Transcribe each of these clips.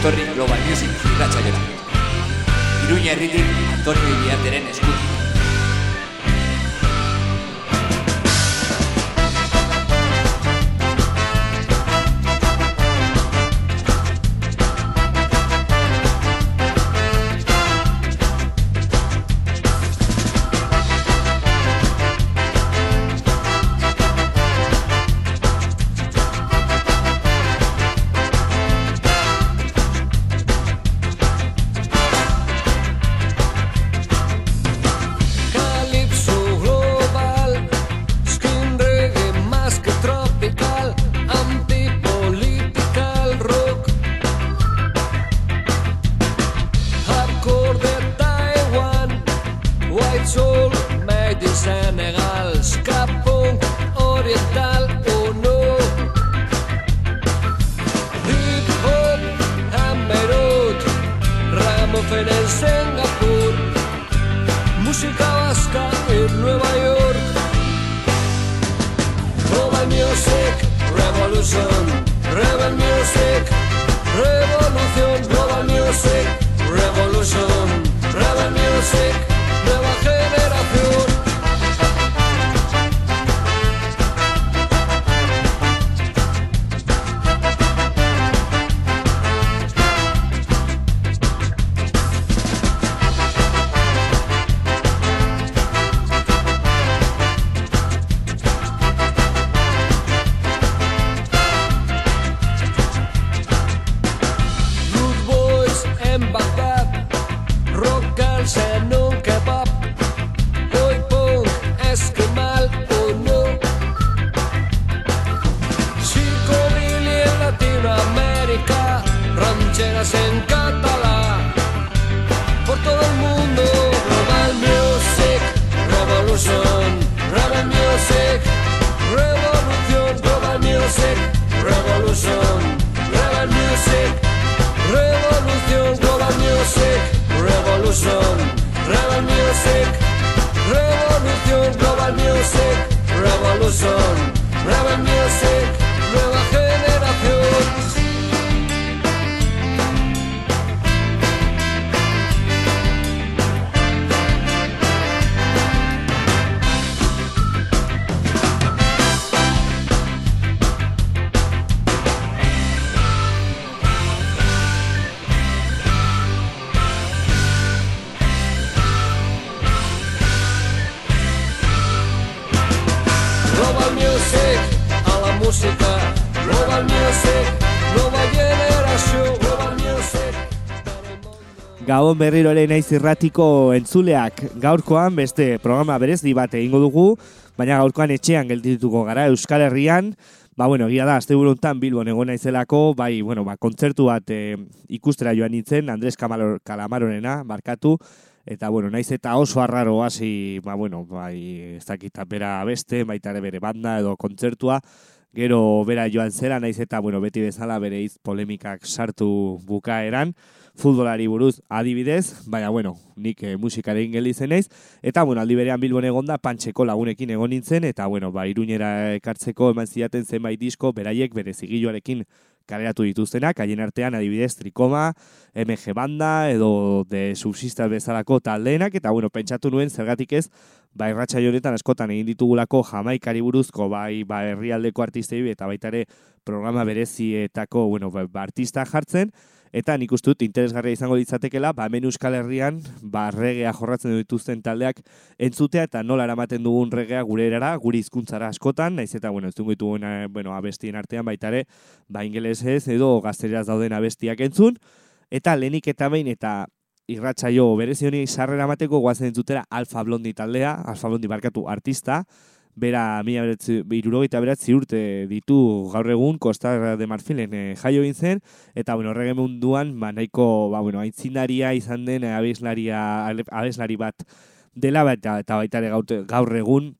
etorri Global Music irratxaiora. Iruña herritik Antonio Iriateren eskutik. Gabon berriro ere naiz irratiko entzuleak. Gaurkoan beste programa berezdi bat egingo dugu, baina gaurkoan etxean geldituko gara Euskal Herrian, ba bueno, egia da aste buruntan Bilbon egon naizelako, bai, bueno, ba kontzertu bat e, ikustera joan nintzen Andres Camalor Calamarorena, markatu eta bueno, naiz eta oso arraro hasi, ba bueno, bai, ez dakit bera beste, baita ere bere banda edo kontzertua, gero bera joan zera, naiz eta, bueno, beti bezala bere iz polemikak sartu bukaeran, futbolari buruz adibidez, baina bueno, nik e, musikaren geli zeneiz, eta bueno, aldi berean bilbon egonda pantxeko lagunekin egon nintzen, eta bueno, ba, iruñera ekartzeko eman ziaten zenbait disko, beraiek bere zigiloarekin kaleratu dituztenak, haien artean adibidez trikoma, MG banda, edo de subsistas bezalako taldeenak, eta bueno, pentsatu nuen zergatik ez, ba, irratxa honetan askotan egin ditugulako jamaikari buruzko, bai, ba, herrialdeko artistei, eta baita ere programa berezietako, bueno, ba artista jartzen, Eta nik uste dut interesgarria izango ditzatekela, ba hemen Euskal Herrian, ba regea jorratzen dituzten taldeak entzutea eta nola eramaten dugun regea gure erara, gure hizkuntzara askotan, naiz eta bueno, ez dugu eh, bueno, abestien artean baita ere, ba ingelesez edo gazteraz dauden abestiak entzun, eta lehenik eta behin eta irratsaio berezioni sarrera mateko guazen entzutera Alfa Blondi taldea, Alfa Blondi barkatu artista, bera mila irurogeita beratzi urte ditu gaur egun Costa de Marfilen e, jaio zen, eta bueno, horrege munduan, ba, nahiko, ba, bueno, aitzindaria izan den abeslaria, abeslari bat dela, ba, eta, eta baita ere gaur egun,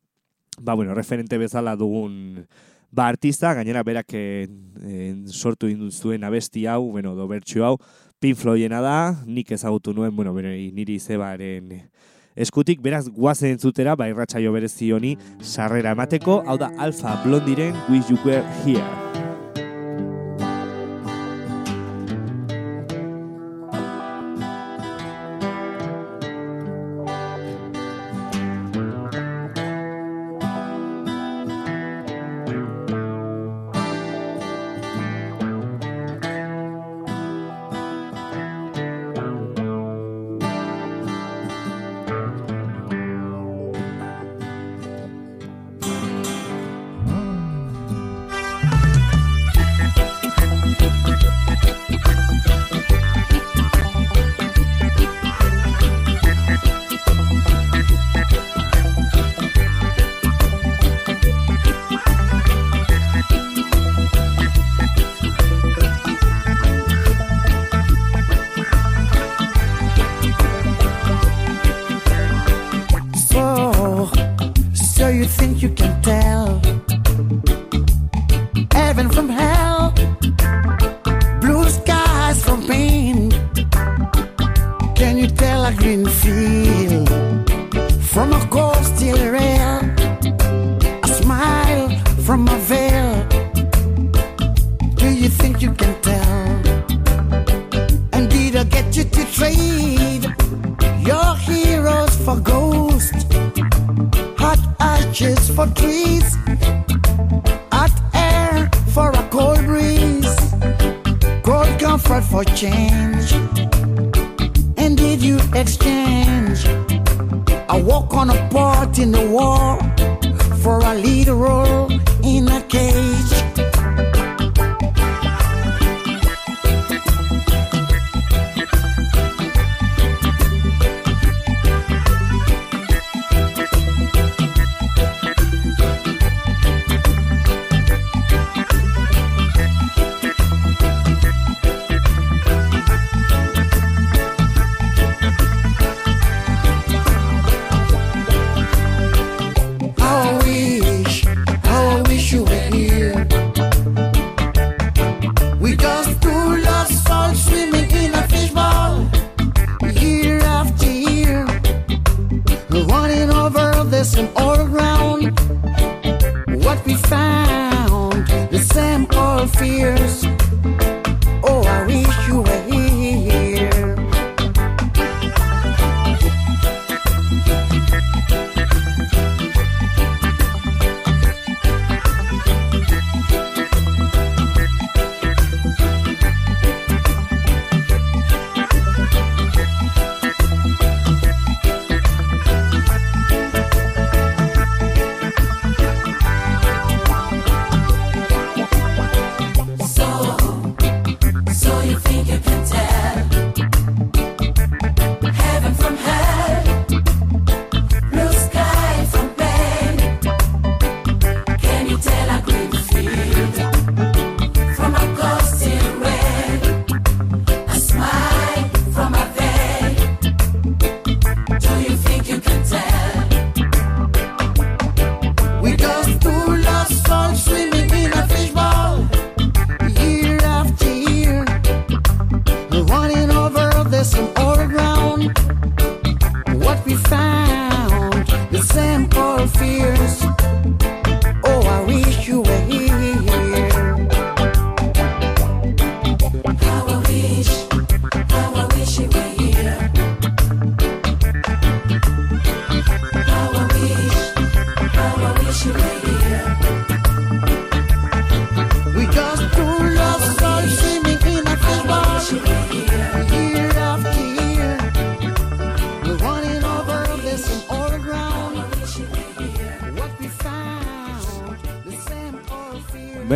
ba, bueno, referente bezala dugun ba, artista, gainera berak e, sortu zuen abesti hau, bueno, do hau, Pink Floydena da, nik ezagutu nuen, bueno, bere, niri zebaren eskutik beraz guazen entzutera bai ratxaio berezi honi sarrera emateko, hau da Alfa Blondiren Wish You Were Here.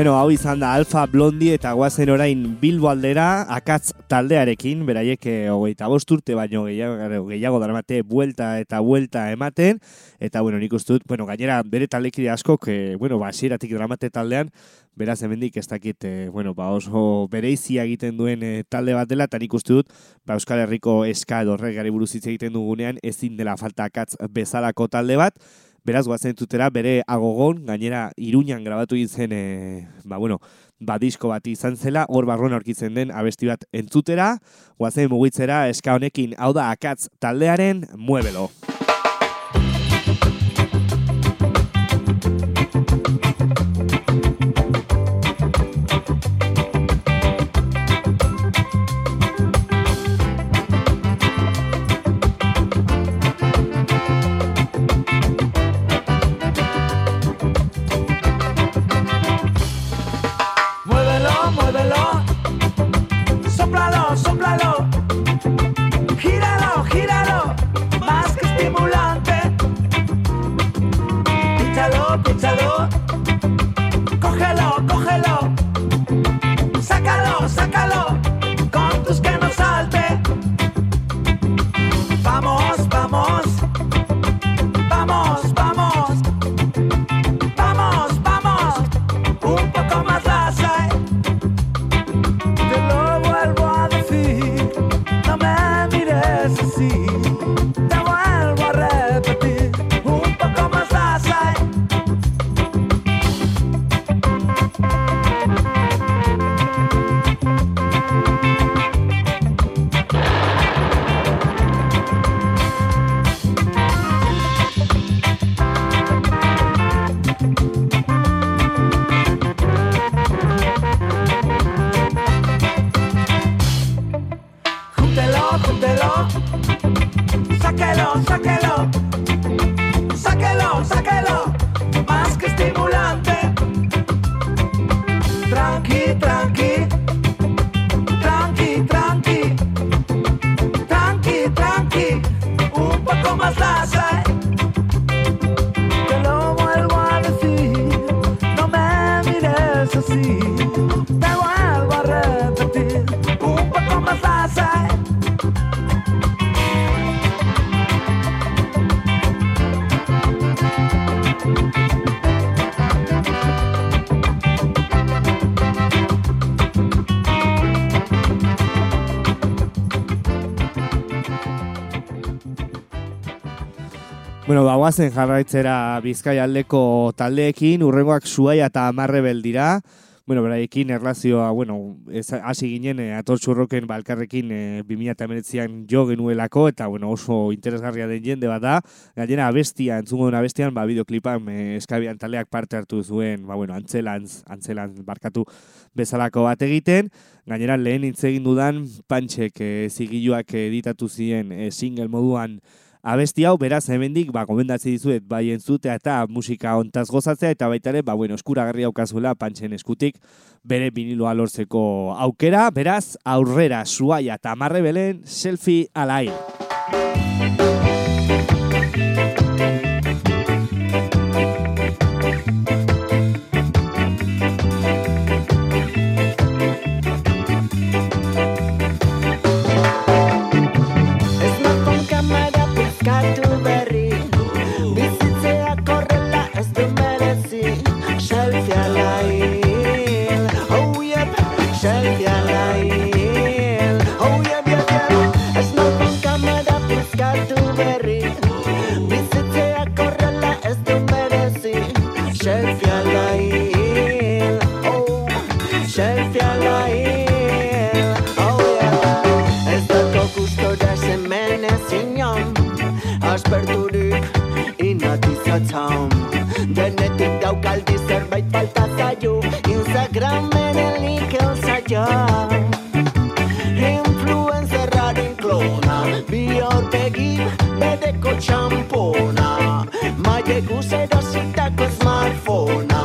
Bueno, hau izan da Alfa Blondi eta guazen orain Bilbo aldera akatz taldearekin, beraiek eh, hogeita bost urte baino gehiago, gehiago daramate buelta eta buelta ematen, eta bueno, nik uste dut, bueno, gainera bere taldekide askok, e, bueno, ba, basieratik dramate taldean, beraz hemendik ez dakit, e, bueno, ba oso bereizia egiten duen e, talde bat dela, eta nik uste dut, ba Euskal Herriko eska edo regari buruz hitz egiten dugunean, ezin dela falta akatz bezalako talde bat, Beraz, guazen tutera bere agogon, gainera Iruñan grabatu izen, e, eh, ba bueno, ba disko bat izan zela, hor barruan aurkitzen den abesti bat entzutera, guazen mugitzera eska honekin, hau da akatz taldearen, muebelo. Escúchalo, cógelo, cógelo. Bueno, ba, guazen jarraitzera Bizkai aldeko taldeekin, urrengoak suaia eta amarrebel dira. Bueno, beraiekin erlazioa, bueno, hasi ginen e, atortxurroken balkarrekin e, 2008an jo genuelako, eta bueno, oso interesgarria den jende bat da. Gainera, abestia, entzungo duen abestian, ba, videoklipan e, eskabian taldeak parte hartu zuen, ba, bueno, antzelantz, antzelantz barkatu bezalako bat egiten. Gainera, lehen hitz egin dudan, pantxek e, zigiluak editatu ziren e, single moduan abesti hau, beraz, hemendik, ba, gomendatzi dizuet, bai entzutea eta musika ontaz gozatzea, eta baita ere, ba, bueno, eskuragarri aukazuela pantxen eskutik, bere viniloa lortzeko aukera, beraz, aurrera, suaia eta amarre belen, selfie alai. Inatizatzam Denetik daukaldi zerbait falta zaio Instagramen elik elzaio Influencerraren klona Bi aurpegi bedeko txampona Maie guzero zitako smartphona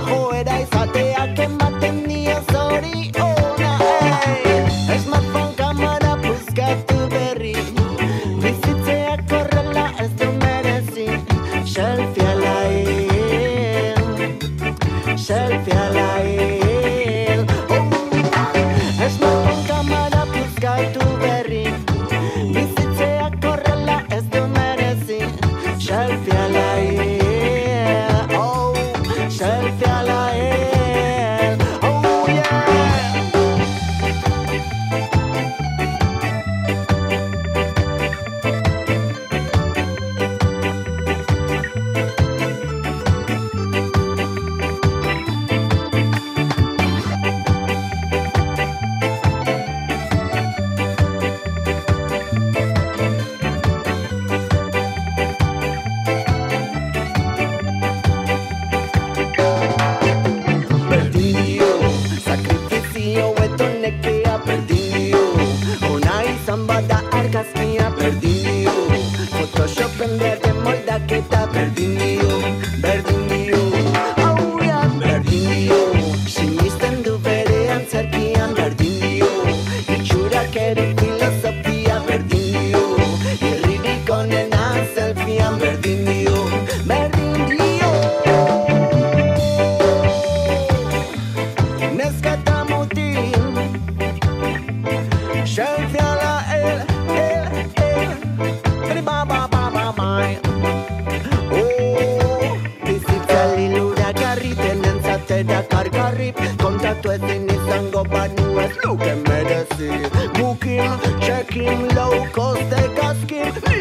Tenentzatera kargarri Kontatu ezin izango banu ez luke merezi Bukin, check-in, low cost egazkin Ni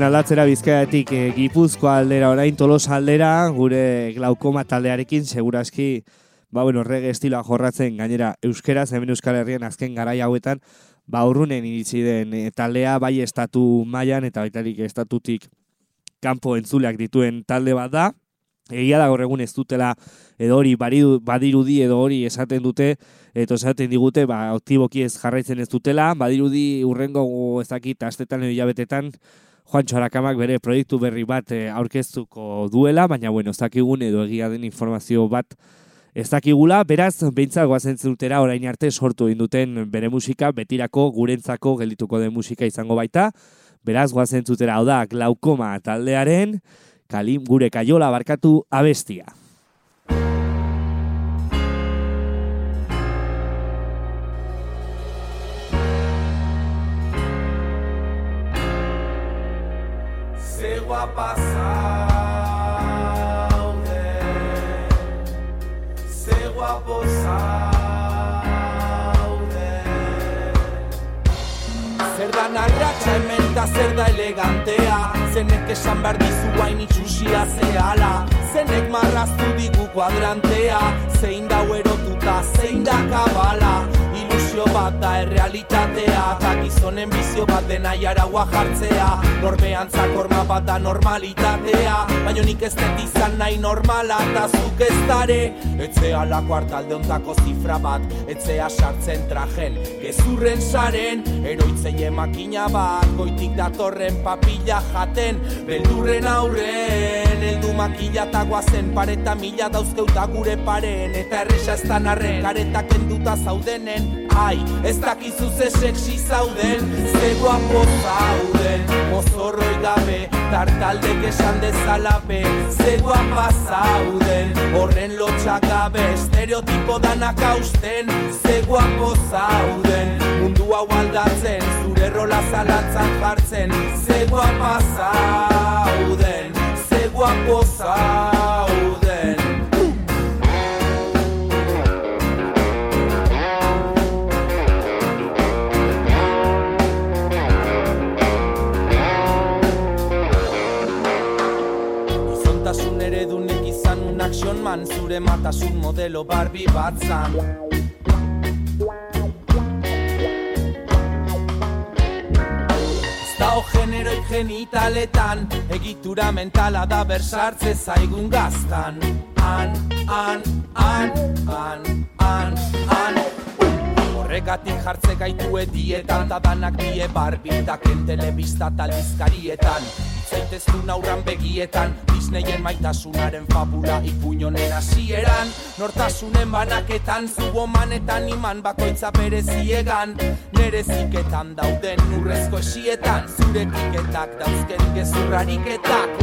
Guazen aldatzera bizkaiatik e, Gipuzkoa aldera orain Tolosa aldera, gure glaukoma taldearekin segurazki ba bueno, rege estiloa jorratzen gainera euskeraz hemen Euskal Herrian azken garai hauetan ba urrunen iritsi den e, taldea bai estatu mailan eta baitarik estatutik kanpo entzuleak dituen talde bat da. Egia da gaur egun ez dutela edo hori badirudi edo hori esaten dute eta esaten digute ba aktiboki ez jarraitzen ez dutela, badirudi urrengo ez dakit astetan edo hilabetetan Juancho Arakamak bere proiektu berri bat eh, aurkeztuko duela, baina bueno, ez dakigun edo egia den informazio bat ez dakigula, beraz, behintzat goazen zutera orain arte sortu egin duten bere musika, betirako gurentzako geldituko den musika izango baita, beraz, goazen zutera, hau da, glaukoma taldearen, kalim gure kaiola barkatu abestia. Guapa zaude Ze guapo zaude Zer da narratxa hemen da zer da elegantea. Zenek esan behar dizu hain itxusia zehala. Zenek marraztu digu kuadrantea. Zein da erotuta, zein da kabala Ilusio bat da errealitatea Ta gizonen bizio bat dena jaragua jartzea. Norbean zakorma bat da normalitatea Baina nik ez dut izan nahi normala Ta zuk ez dare. Etzea lako hartalde ontako zifra bat Etzea sartzen trajen Gezurren saren. Eroitzeie makina bat Goitik datorren papilla jaten Beldurren aurren. Eldu makila eta guazen Pareta mila dauzkeuta gure paren Eta erresa ez arren Kareta kenduta zaudenen Ai, ez dakizu ze sexy zauden Ze guapo zauden. Mozorroi gabe Tartaldek esan dezala be Ze guapa zauden. Horren lotxak gabe Estereotipo danak hausten Ze guapo zauden. Mundu hau aldatzen Zure rola zalantzan jartzen Ze guapa zauden Ze guapo zauden man Zure matasun modelo Barbie bat zan. Ez dago generoi genitaletan Egitura mentala da bersartze zaigun gaztan. An, an, an, an, an, an Horregatik jartze gaitu edietan Ta danak die barbildaken telebista talbizkarietan Zaiteztun aurran begietan Disneyen maitasunaren fabula ipuñonen hasieran. Nortasunen banaketan Zubomanetan iman bakoitza bere ziegan Nere ziketan dauden urrezko esietan Zure kiketak dauzken gezurrariketak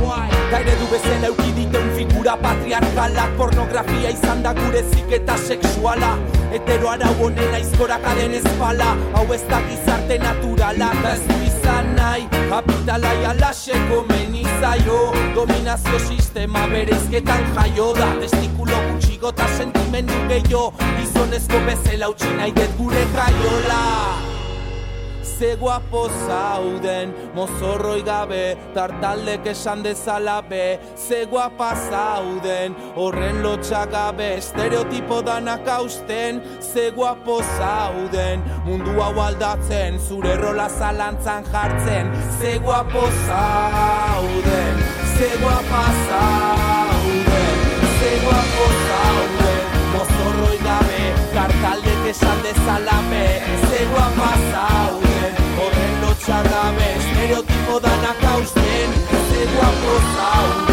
Ta eredu bezala euki diteun figura patriarkalak Pornografia izan da gure ziketa sexuala. Hetero arau honen aizkorak aden espala Hau ez da gizarte naturala Ta ez du izan nahi Kapitalai alaxe komeni zaio. Dominazio sistema bereizketan jaio da Testikulo gutxigo ta sentimendu gehiago. Gizonezko bezala utzi nahi dut gure jaiola Ze guapo zauden, mozorroi gabe, tartaldek esan dezala be. Ze guapa zauden, horren lotxak gabe, estereotipo danak hausten. Ze guapo zauden, mundu hau aldatzen, zure rola zalantzan jartzen. Ze guapo zauden, ze guapa zauden, ze guapo zauden. Mozorroi gabe, kartaldek esan dezala be. Ze guapa zauden, horren lotxa gabe Estereotipo danak hausten, ze guapo zauden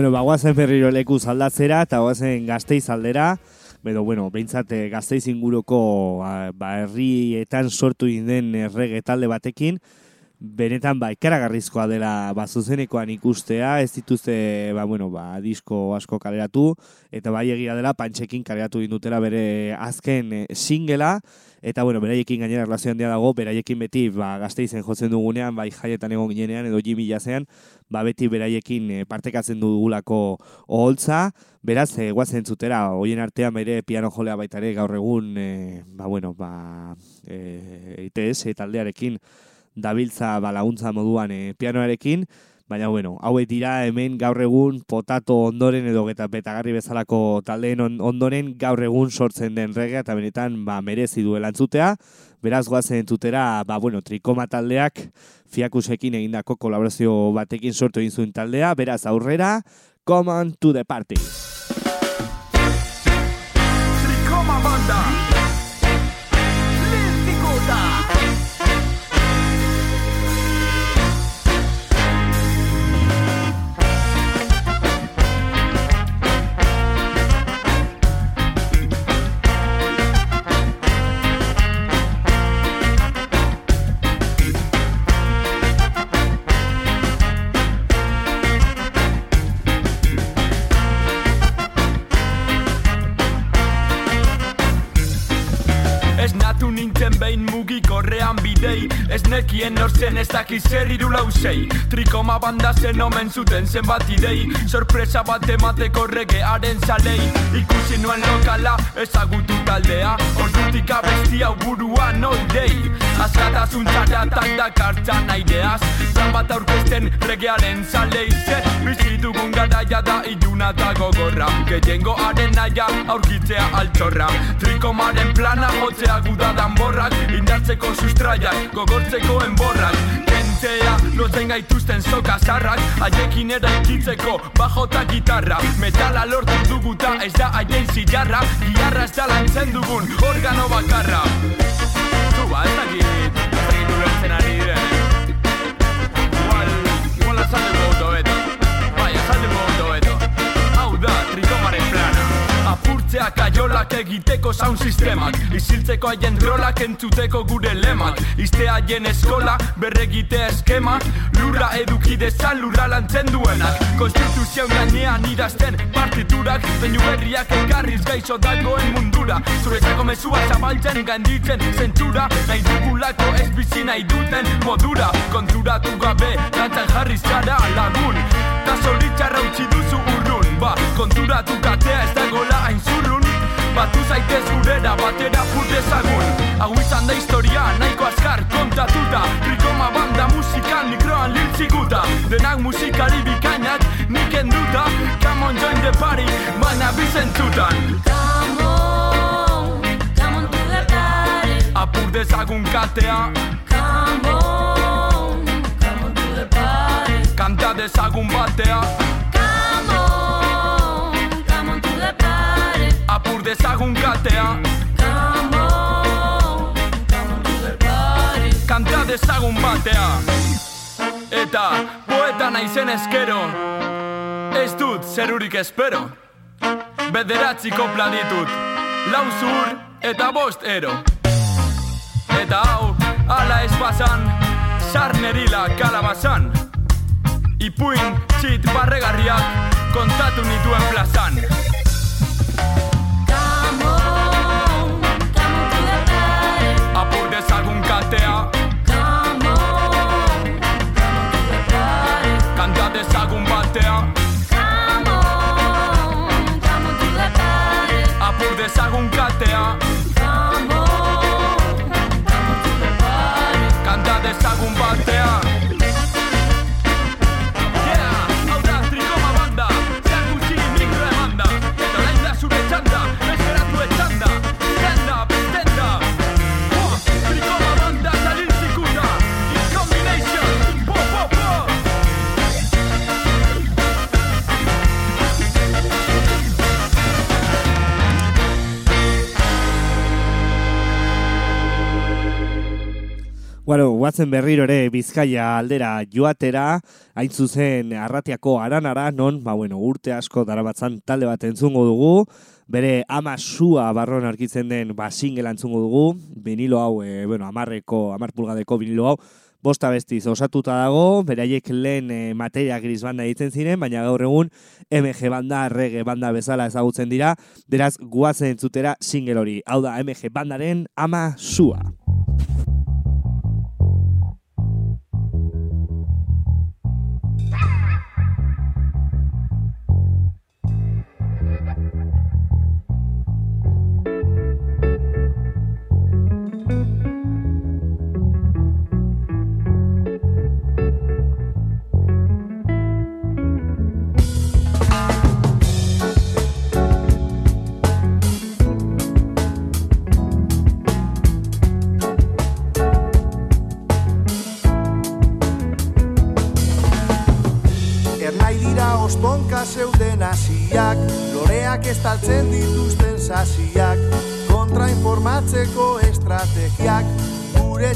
Bueno, ba, guazen berriro leku aldatzera eta guazen gazteiz aldera. Edo, bueno, behintzat eh, gazteiz inguruko ba, herrietan sortu den errege talde batekin, benetan ba, ikaragarrizkoa dela ba, zuzenekoan ikustea, ez dituzte, ba, bueno, ba, disko asko kaleratu, eta bai egia dela pantxekin kaleratu indutela bere azken eh, singela, eta bueno, beraiekin gainera erlazio handia dago, beraiekin beti ba, gazteizen jotzen dugunean, bai jaietan egon ginenean, edo jimi jazean, ba, beti beraiekin eh, partekatzen dugulako oholtza, beraz, e, guazen zutera, hoien artean bere piano jolea baita ere gaur egun, e, ba, bueno, ba, e, ITS taldearekin, dabiltza ba, laguntza moduan e, pianoarekin, baina bueno, hauek dira hemen gaur egun potato ondoren edo eta betagarri bezalako taldeen on- ondoren gaur egun sortzen den regea eta benetan ba, merezi duela entzutea. Beraz goazen entzutera, ba, bueno, trikoma taldeak fiakusekin egindako kolaborazio batekin sortu egin zuen taldea, beraz aurrera, come on to the party. Ez nekien nortzen ez dakiz zer hiru lau sei Trikoma banda zen omen zuten zenbat idei. Sorpresa bat emateko regearen zalei. Ikusi nuen lokala ezagutu taldea. Ordutik abesti hau buruan oidei. Askatasun txaratak dakartzan aideaz Plan bat aurkezten regearen zalei. Zer bizi dugun garaia da iluna da gogorra. Gehiengo naia aurkitzea altxorra. Trikomaren plana jotzea guda danborrak. Indartzeko sustraiak, gogortzeko enborrak Kentzea, lotzen gaituzten soka zarrak Haiekin eraikitzeko bajo eta gitarra. Metala lortu duguta ez da haien zilarra Giarra ez da lantzen dugun organo bakarra. Zuba, ez dakit Apurtzea kaiolak egiteko sound sistemak. Isiltzeko haien rolak entzuteko gure lemak. Izte haien eskola, berregite eskemak Lurra eduki dezan lurra lantzen duenak. Konstituzioan gainean idazten partiturak. Beinu berriak ekarriz gaixo dagoen mundura. Zuretzako mezua zabaltzen gainditzen zentura Nahi dugulako ez bizi nahi duten modura. Konturatu gabe lantzan jarri zara lagun. Ta zoritxarra utzi duzu urrun. Ba, konturatu katea ez dagola hain zurrun Batu zaitez gurera batera fur dezagun. Hau izan da historia nahiko azkar kontatuta Trikoma banda musikan mikroan liltzikuta Denak musikari bikainak nik enduta. Come on join the party, baina bizentzutan Come on, come on to the party. Apur dezagun katea, Come on, come on to the party. kanta dezagun batea Apur dezagun katea, Come on, come to the party. kanta dezagun batea. Eta poeta naizen eskero Ez dut zerurik espero. Bederatzi kopla ditut Lau zur eta bost ero. Eta hau, ala ez pasan Sarnerila kalabazan Ipuin txit barregarriak Kontatu nituen plazan Bueno, guatzen berriro ere Bizkaia aldera joatera, hain zuzen arratiako aranara, non, ba bueno, urte asko darabatzan talde bat entzungo dugu, bere ama sua barron arkitzen den ba singela entzungo dugu, vinilo hau, e, bueno, amarreko, amar pulgadeko vinilo hau, bosta bestiz osatuta dago, beraiek lehen e, materia gris banda egiten ziren, baina gaur egun MG banda, reggae banda bezala ezagutzen dira, beraz guazen entzutera single hori, hau da MG bandaren ama sua. Ah!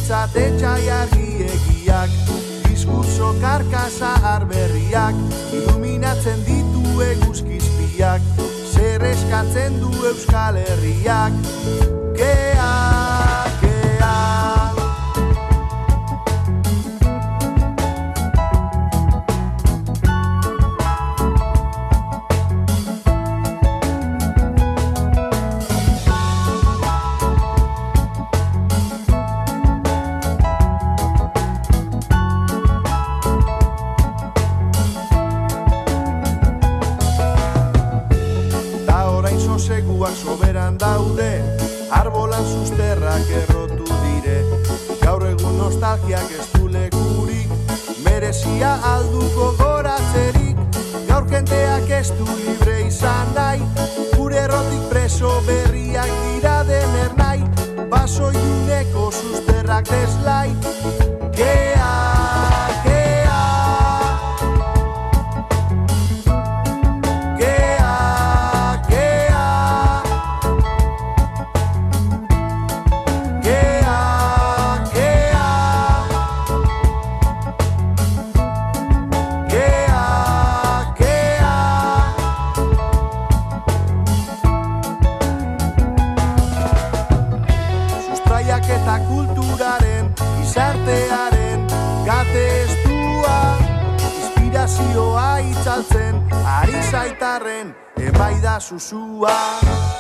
Guretzat etxai argiegiak, diskurso karkasa arberriak, iluminatzen ditu eguzkizpiak, zer eskatzen du Euskal Herriak, ebai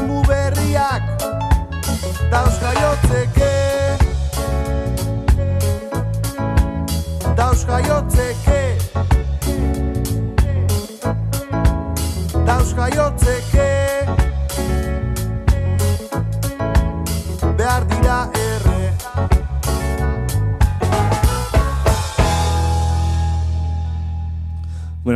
kimu berriak dauz jaiotzeke, dauz jaiotzeke, dauz jaiotzeke,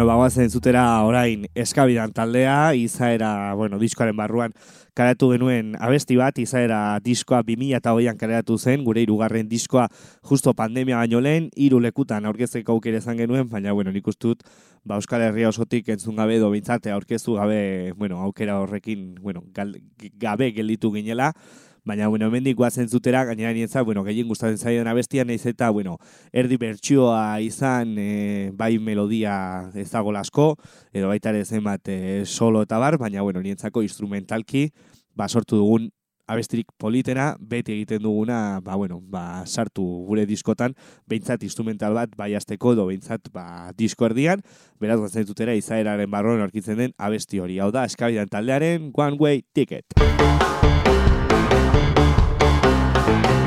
Bueno, bagoazen zutera orain eskabidan taldea, izaera, bueno, diskoaren barruan karatu genuen abesti bat, izaera diskoa 2000 eta hoian karatu zen, gure irugarren diskoa justo pandemia baino lehen, hiru lekutan aurkezeko aukera izan genuen, baina, bueno, nik ustut, ba, Euskal Herria osotik entzun gabe edo bintzate aurkeztu gabe, bueno, aukera horrekin, bueno, gal, gabe gelditu ginela, Baina, bueno, hemendik guazen zutera, gainera nientzat, bueno, gehien gustatzen zaien abestia, nahiz eta, bueno, erdi bertsioa izan, e, bai melodia ezago asko, edo baita ere zenbat e, solo eta bar, baina, bueno, nientzako instrumentalki, ba, sortu dugun abestirik politena, beti egiten duguna, ba, bueno, ba, sartu gure diskotan, behintzat instrumental bat, bai azteko, edo behintzat, ba, disko erdian, beraz, zutera, izaeraren barroan aurkitzen den abesti hori. Hau da, eskabidan taldearen One Way Ticket. thank you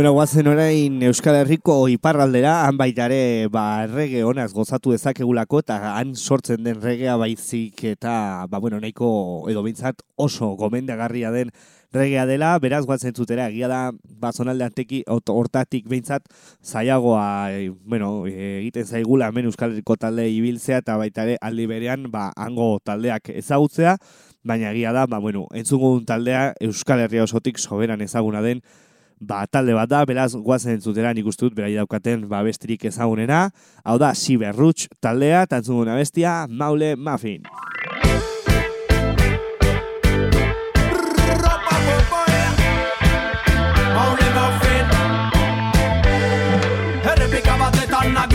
Bueno, guazen orain Euskal Herriko iparraldera, han baita ere, ba, errege honaz gozatu dezakegulako, eta han sortzen den regea baizik, eta, ba, bueno, nahiko, edo bintzat, oso gomendagarria den regea dela, beraz guatzen zutera, egia da, ba, zonalde anteki, ot- hortatik behintzat, zaiagoa, e, bueno, e, egiten zaigula hemen Euskal Herriko talde ibiltzea, eta baita ere, aldi berean, ba, hango taldeak ezagutzea, baina egia da, ba, bueno, entzugun taldea Euskal Herria osotik soberan ezaguna den, ba, talde bat da, beraz, guazen entzutera nik uste dut, berai daukaten, ba, besterik ezagunena, hau da, Siberruts taldea, tantzuguna bestia, Maule Muffin.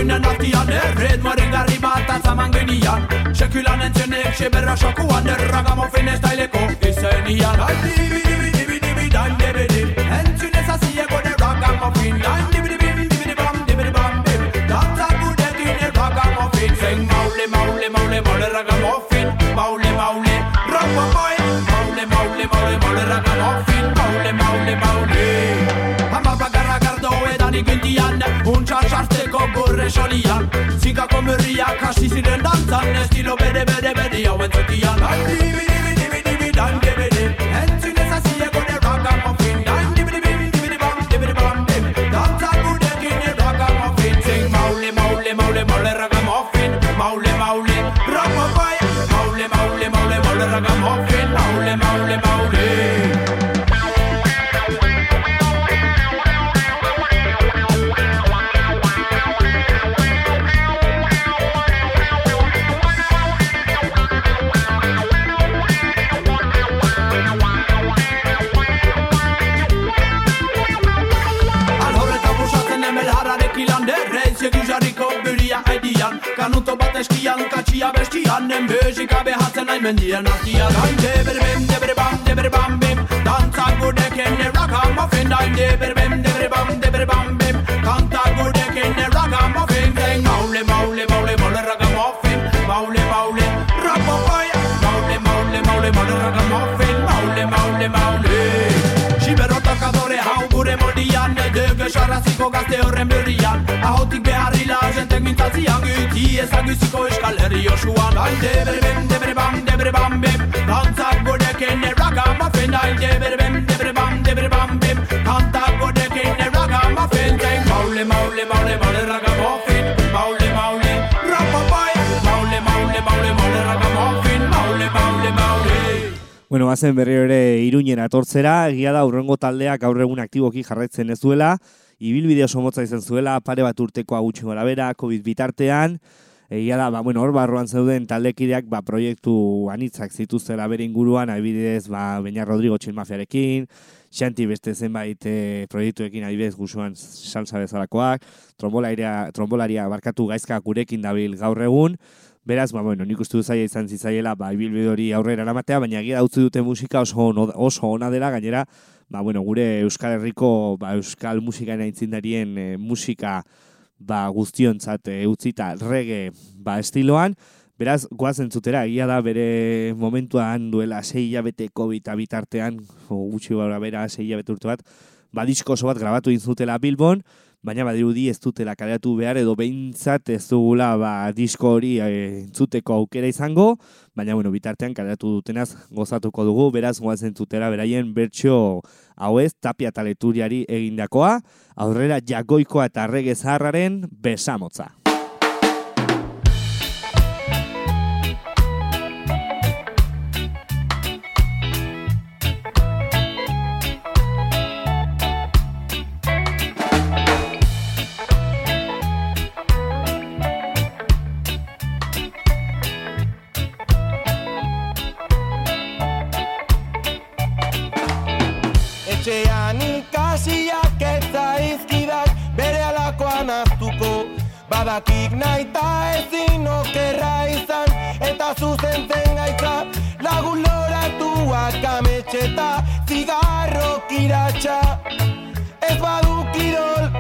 Gunen artian erred Moren garri bat atzaman genian Sekulan entzenek seberra sokuan Erragamo finez daileko izenian Ai, dibi, dibi, dibi, dibi, dain, dibi, dibi, dibi, dibi, dibi, dibi, de solian Zikako murriak hasi ziren dantzan Estilo bere, bere, bere hau entzutian Ai, eskian, katxia bestian Enbezika behatzen nahi mendien artian Dain deber bim, deber bam, deber bam bim. Dantza gudeken ragamuffin Dain deber bim, deber bam, deber bam bim. Kanta gudeken ragamuffin Zein maule, maule, maule, maule ragamuffin Maule, maule, ragamuffin Maule, maule, maule, maule ragamuffin Maule, maule, maule. Siberro tokadore hau gure moldian Dege sarraziko gazte horren berrian Ahotik beharrila zentek mintzatzian Giti ezaguziko eskal herri osuan Ai debre bem, debre bam, debre bam bem Dantzak godeken erragamuffin Ai debre bem, debre bam, debre bam bem Kantak godeken erragamuffin Zein maule, maule, maule, maule ragamuffin Maule, maule, ragamuffin Maule, maule, maule, maule ragamuffin Maule, maule, maule Bueno, bazen berriro ere iruñen atortzera, egia da urrengo taldeak gaur egun aktiboki jarraitzen ez duela, ibilbide oso motza izan zuela, pare bat urteko agutxi gora bera, COVID bitartean, egia da, ba, bueno, hor barruan zeuden taldekideak ba, proiektu anitzak zituztela bere inguruan, adibidez, ba, Beñar Rodrigo Txilmafiarekin, Xanti beste zenbait e, proiektuekin adibidez guzuan salsa bezalakoak, trombolaria, trombolaria barkatu gaizka gurekin dabil gaur egun, Beraz, ba, bueno, nik uste du zaila izan zitzaiela, ba, ibilbide hori aurrera eramatea, baina egia da utzi dute musika oso, ono, oso ona dela, gainera, ba, bueno, gure Euskal Herriko, ba, Euskal musikaen aintzindarien e, musika ba, guztiontzat e, utzita rege ba, estiloan, Beraz, goazen zutera, egia da bere momentuan duela sei hilabete COVID bitartean, o gutxi gara bera sei hilabete urte bat, ba, disko oso bat grabatu inzutela Bilbon, baina badirudi ez dutela kaleratu behar edo behintzat ez dugula ba, disko hori e, entzuteko aukera izango, baina bueno, bitartean kaleratu dutenaz gozatuko dugu, beraz goazen zutera beraien bertso hau ez tapia taleturiari egindakoa, aurrera jagoikoa eta rege zaharraren besamotza. Badakik naita ezin okerra izan eta zuzentzen gaitza Lagun loratuak ametxeta zigarro kiratxa Ez badu kirol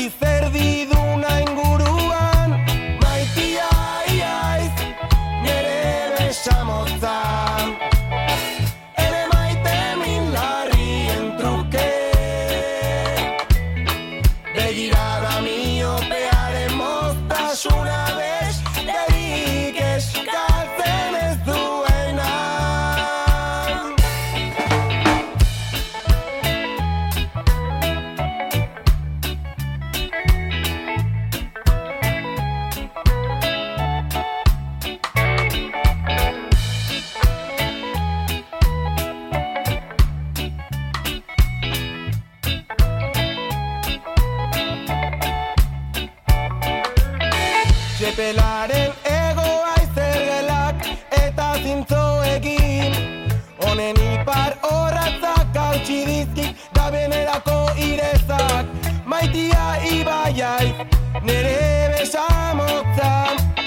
izerdiduna inguruan Nereye besam ottan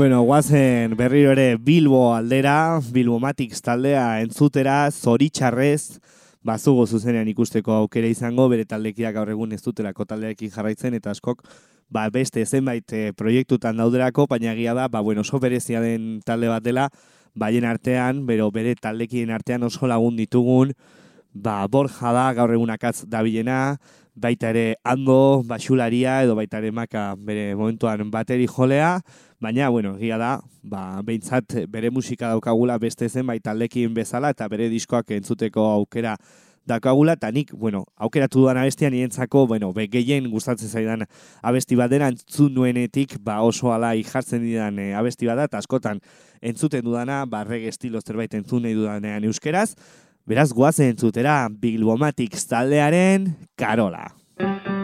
Bueno, guazen berriro ere Bilbo aldera, Bilbo Matix taldea entzutera, zoritxarrez, bazugo zuzenean ikusteko aukera izango, bere taldekiak gaur egun ez dutelako taldeekin jarraitzen, eta askok ba, beste zenbait eh, proiektutan dauderako, baina egia da, ba, bueno, oso berezia den talde bat dela, baien artean, bero bere taldekien artean oso lagun ditugun, ba, borja da gaur egun akatz dabilena, baita ere ando, basularia, edo baita ere maka bere momentuan bateri jolea, baina, bueno, egia da, ba, behintzat bere musika daukagula beste zen baita taldekin bezala, eta bere diskoak entzuteko aukera daukagula, eta nik, bueno, aukeratu dudan abestia nientzako, bueno, be, gehien gustatzen zaidan abesti bat dena, entzun nuenetik, ba, oso alai jartzen didan e, abesti bat da, eta askotan entzuten dudana, ba, reggae estilo zerbait entzun nahi dudanean euskeraz, beraz, guazen entzutera, Bilbomatic taldearen Karola. Noruega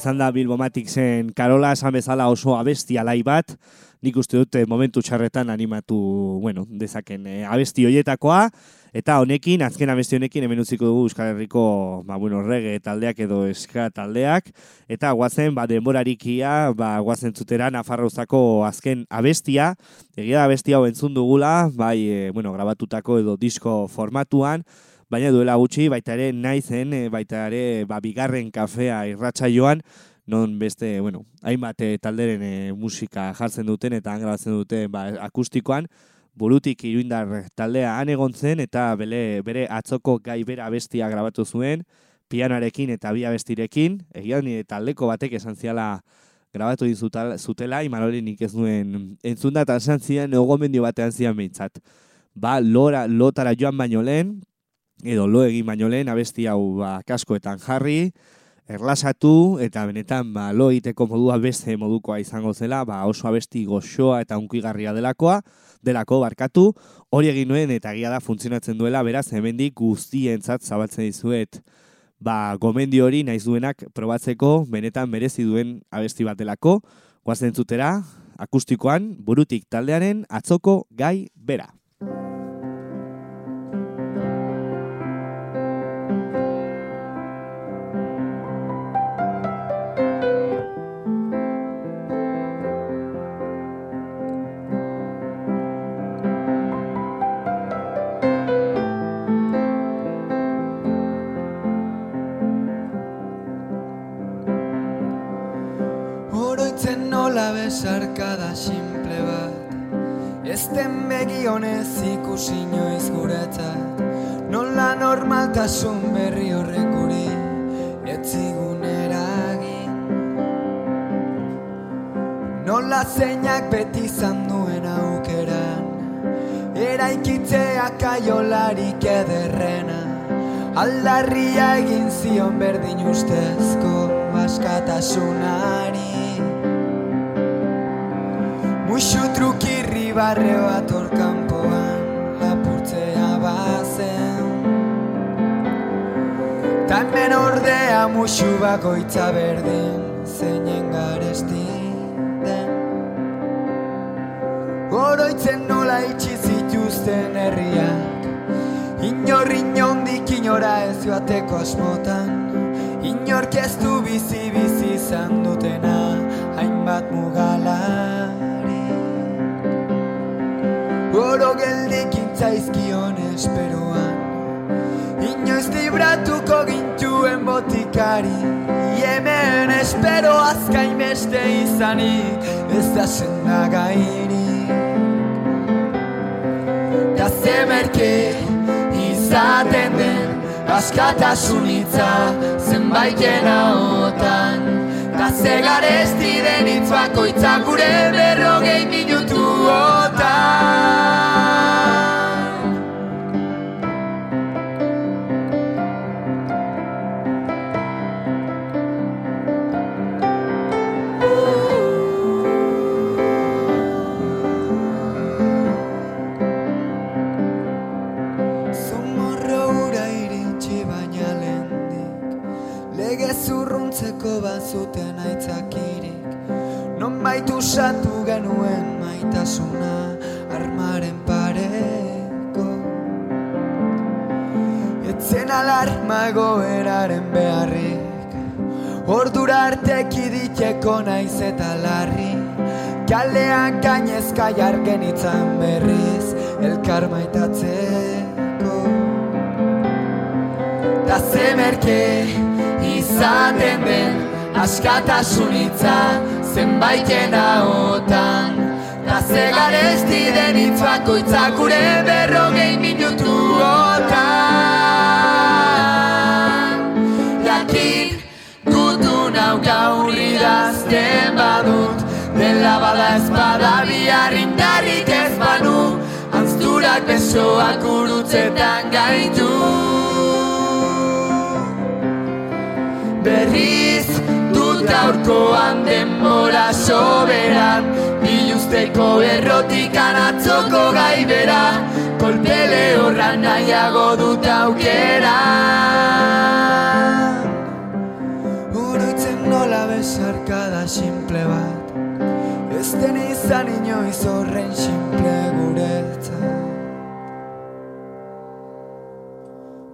izan da Bilbomaticsen Karola esan bezala oso abesti alai bat, nik uste dut eh, momentu txarretan animatu, bueno, dezaken eh, abesti hoietakoa, eta honekin, azken abesti honekin, hemen utziko dugu Euskal Herriko, ba, bueno, rege taldeak edo eska taldeak, eta guazen, ba, denborarikia, ba, guazen zutera Nafarrozako azken abestia, egia da abesti hau entzun dugula, bai, e, bueno, grabatutako edo disko formatuan, baina duela gutxi, baita ere naizen, e, baita ere ba, bigarren kafea irratxa joan, non beste, bueno, hainbat eh, talderen eh, musika jartzen duten eta han grabatzen duten ba, akustikoan, burutik iruindar taldea han egon zen eta bele, bere atzoko gai bera abestia grabatu zuen, pianoarekin eta bi abestirekin, egia nire taldeko batek esan ziala grabatu din zutela, imanoli nik ez nuen entzunda eta esan zian egomendio batean zian behintzat. Ba, lora, lotara joan baino lehen, edo lo egin baino lehen abesti hau ba, kaskoetan jarri, erlasatu eta benetan ba, lo egiteko modua beste modukoa izango zela, ba, oso abesti goxoa eta unkigarria delakoa, delako barkatu, hori egin nuen eta egia da funtzionatzen duela, beraz hemendik guztientzat zabaltzen dizuet ba, gomendio hori naiz duenak probatzeko benetan merezi duen abesti bat delako, guazen zutera, akustikoan, burutik taldearen atzoko gai bera. Ezten begionez ikusi inoiz guretzat. Nola normaltasun berri horrek guri Etzigun eragin. Nola zeinak beti izan duen aukeran. Eraikitzea kaiolarik ederrena. Aldarria egin zion berdin ustezko askatasunari. Muxu trukirri barre bat hor kanpoan lapurtzea bazen. Ta hemen ordea muxu bakoitza berdin zeinen garesti den. Oroitzen nola itxi zituzten herriak Inor inondik inora ez joateko asmotan. Inork ez du bizi bizi izan dutena Hainbat mugalari Oro geldik intzaizkion esperoan. Inoiz libratuko gintuen botikari Hemen espero azkain beste izanik Ez da senda gairik Da zemerke izaten den askatasun hitza zenbaiten ahotan Da zegaresti den hitz bakoitza gure berrogei minutuotan Non baitu usatu genuen maitasuna armaren pareko. Etzen alarma egoeraren beharrik Ordura arte kiditeko naiz eta larri. Kalean gainezka jargen itzan berriz Elkar maitatzeko. Da zemerke izaten den askatasun hitza zenbaiten ahotan Da zegaresti den hitz bakoitza gure berrogei minutuotan Jakin gutun hau gaur idazten badut Dela bada ez bada bihar indarrik ez banu Anzturak besoak urutzetan gaitu. Berriz dut gaurkoan denbora soberan Biluzteko errotik anatzoko gaibera Kolpele horra nahiago dut aukera. Urutzen nola bezarkada simple bat. Ez den izan inoiz horren simple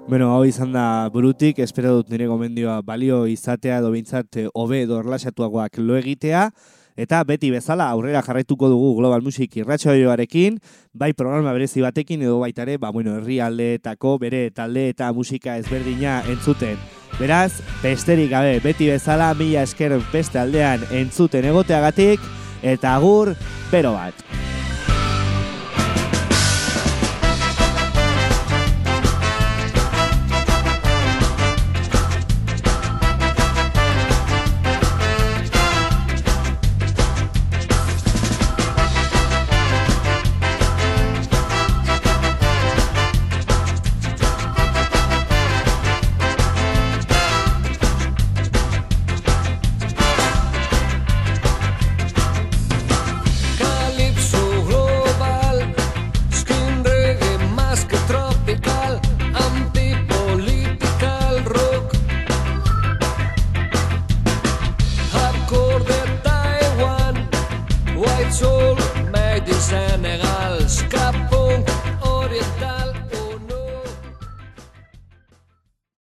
Bueno, hau izan da burutik, espero dut nire gomendioa balio izatea edo bintzat eh, hobe edo erlaxatuagoak lo egitea, eta beti bezala aurrera jarraituko dugu Global Music irratsaioarekin, bai programa berezi batekin edo baita ere, ba bueno, herrialdeetako bere talde eta musika ezberdina entzuten. Beraz, besterik gabe, beti bezala mila esker beste aldean entzuten egoteagatik, eta agur, bero bat.